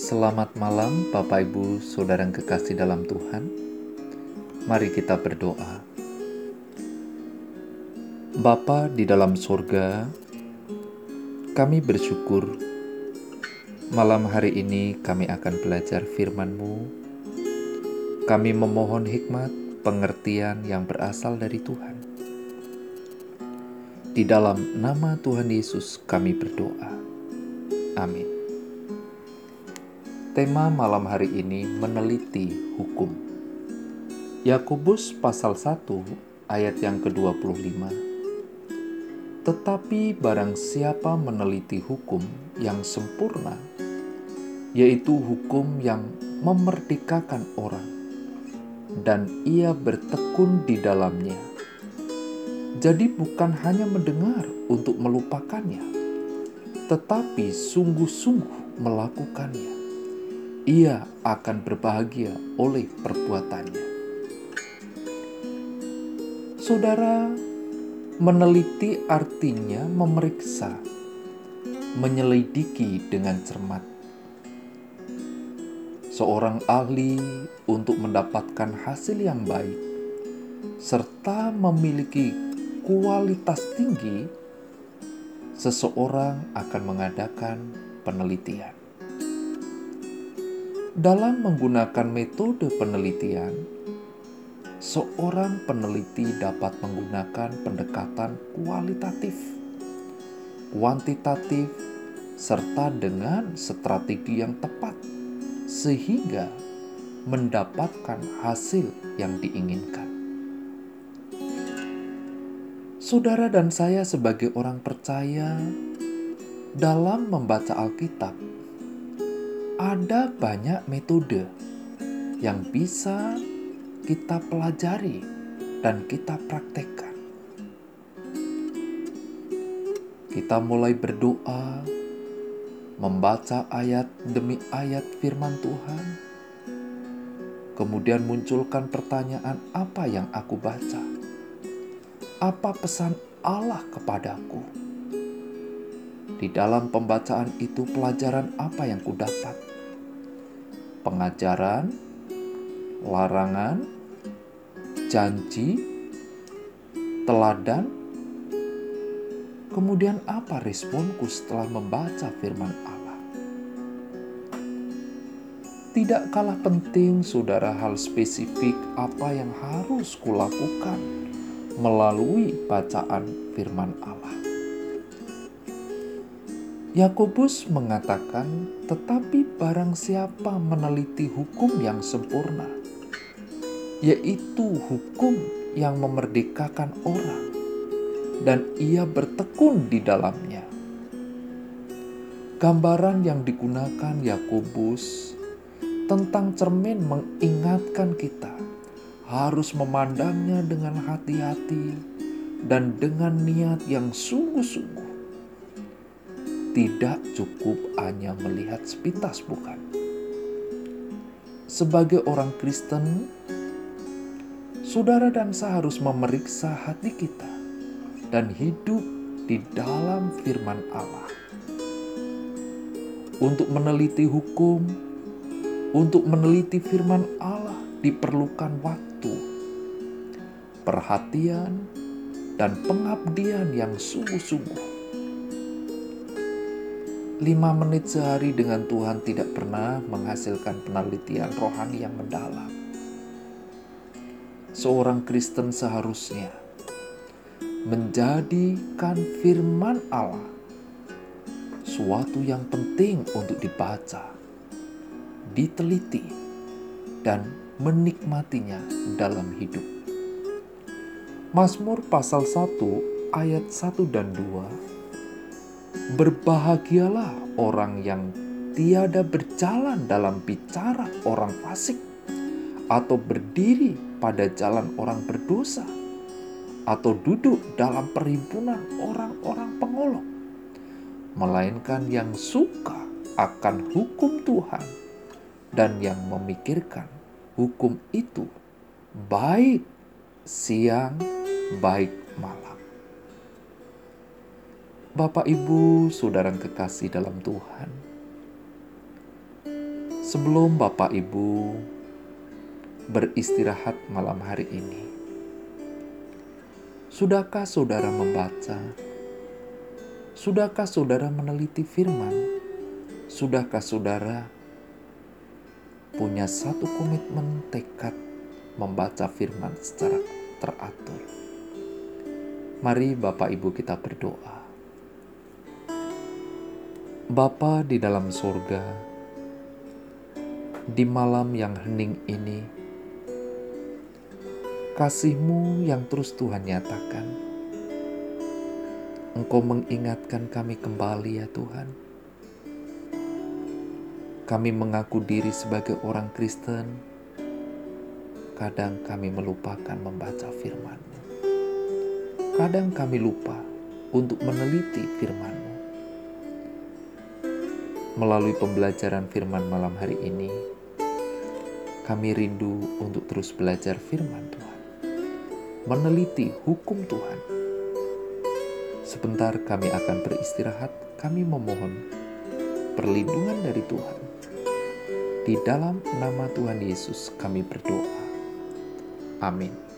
Selamat malam, Bapak Ibu, saudara yang kekasih dalam Tuhan. Mari kita berdoa. Bapa di dalam surga, kami bersyukur malam hari ini kami akan belajar firman-Mu. Kami memohon hikmat, pengertian yang berasal dari Tuhan. Di dalam nama Tuhan Yesus kami berdoa. Amin. Tema malam hari ini meneliti hukum. Yakobus pasal 1 ayat yang ke-25. Tetapi barang siapa meneliti hukum yang sempurna, yaitu hukum yang memerdekakan orang, dan ia bertekun di dalamnya. Jadi bukan hanya mendengar untuk melupakannya, tetapi sungguh-sungguh melakukannya ia akan berbahagia oleh perbuatannya. Saudara, meneliti artinya memeriksa, menyelidiki dengan cermat. Seorang ahli untuk mendapatkan hasil yang baik serta memiliki kualitas tinggi, seseorang akan mengadakan penelitian. Dalam menggunakan metode penelitian, seorang peneliti dapat menggunakan pendekatan kualitatif, kuantitatif, serta dengan strategi yang tepat, sehingga mendapatkan hasil yang diinginkan. Saudara dan saya, sebagai orang percaya, dalam membaca Alkitab ada banyak metode yang bisa kita pelajari dan kita praktekkan. Kita mulai berdoa, membaca ayat demi ayat firman Tuhan, kemudian munculkan pertanyaan: "Apa yang aku baca? Apa pesan Allah kepadaku?" Di dalam pembacaan itu, pelajaran apa yang kudapat? Pengajaran, larangan, janji, teladan. Kemudian apa responku setelah membaca firman Allah? Tidak kalah penting, saudara, hal spesifik apa yang harus kulakukan melalui bacaan firman Allah. Yakobus mengatakan, "Tetapi barang siapa meneliti hukum yang sempurna, yaitu hukum yang memerdekakan orang, dan ia bertekun di dalamnya." Gambaran yang digunakan Yakobus tentang cermin mengingatkan kita harus memandangnya dengan hati-hati dan dengan niat yang sungguh-sungguh tidak cukup hanya melihat sepintas, bukan? Sebagai orang Kristen, saudara dan saya harus memeriksa hati kita dan hidup di dalam firman Allah. Untuk meneliti hukum, untuk meneliti firman Allah diperlukan waktu, perhatian, dan pengabdian yang sungguh-sungguh lima menit sehari dengan Tuhan tidak pernah menghasilkan penelitian rohani yang mendalam. Seorang Kristen seharusnya menjadikan firman Allah suatu yang penting untuk dibaca, diteliti, dan menikmatinya dalam hidup. Mazmur pasal 1 ayat 1 dan 2 Berbahagialah orang yang tiada berjalan dalam bicara orang fasik, atau berdiri pada jalan orang berdosa, atau duduk dalam perhimpunan orang-orang pengolok, melainkan yang suka akan hukum Tuhan dan yang memikirkan hukum itu baik siang, baik malam. Bapak, Ibu, saudara kekasih dalam Tuhan, Sebelum Bapak Ibu beristirahat malam hari ini, sudahkah saudara membaca? Sudahkah saudara meneliti firman? Sudahkah saudara punya satu komitmen tekad membaca firman secara teratur? Mari Bapak Ibu kita berdoa. Bapa di dalam surga, di malam yang hening ini, kasih-Mu yang terus Tuhan nyatakan. Engkau mengingatkan kami kembali ya Tuhan. Kami mengaku diri sebagai orang Kristen, kadang kami melupakan membaca firman-Mu. Kadang kami lupa untuk meneliti firman-Mu. Melalui pembelajaran firman malam hari ini, kami rindu untuk terus belajar firman Tuhan, meneliti hukum Tuhan. Sebentar kami akan beristirahat, kami memohon perlindungan dari Tuhan. Di dalam nama Tuhan Yesus kami berdoa. Amin.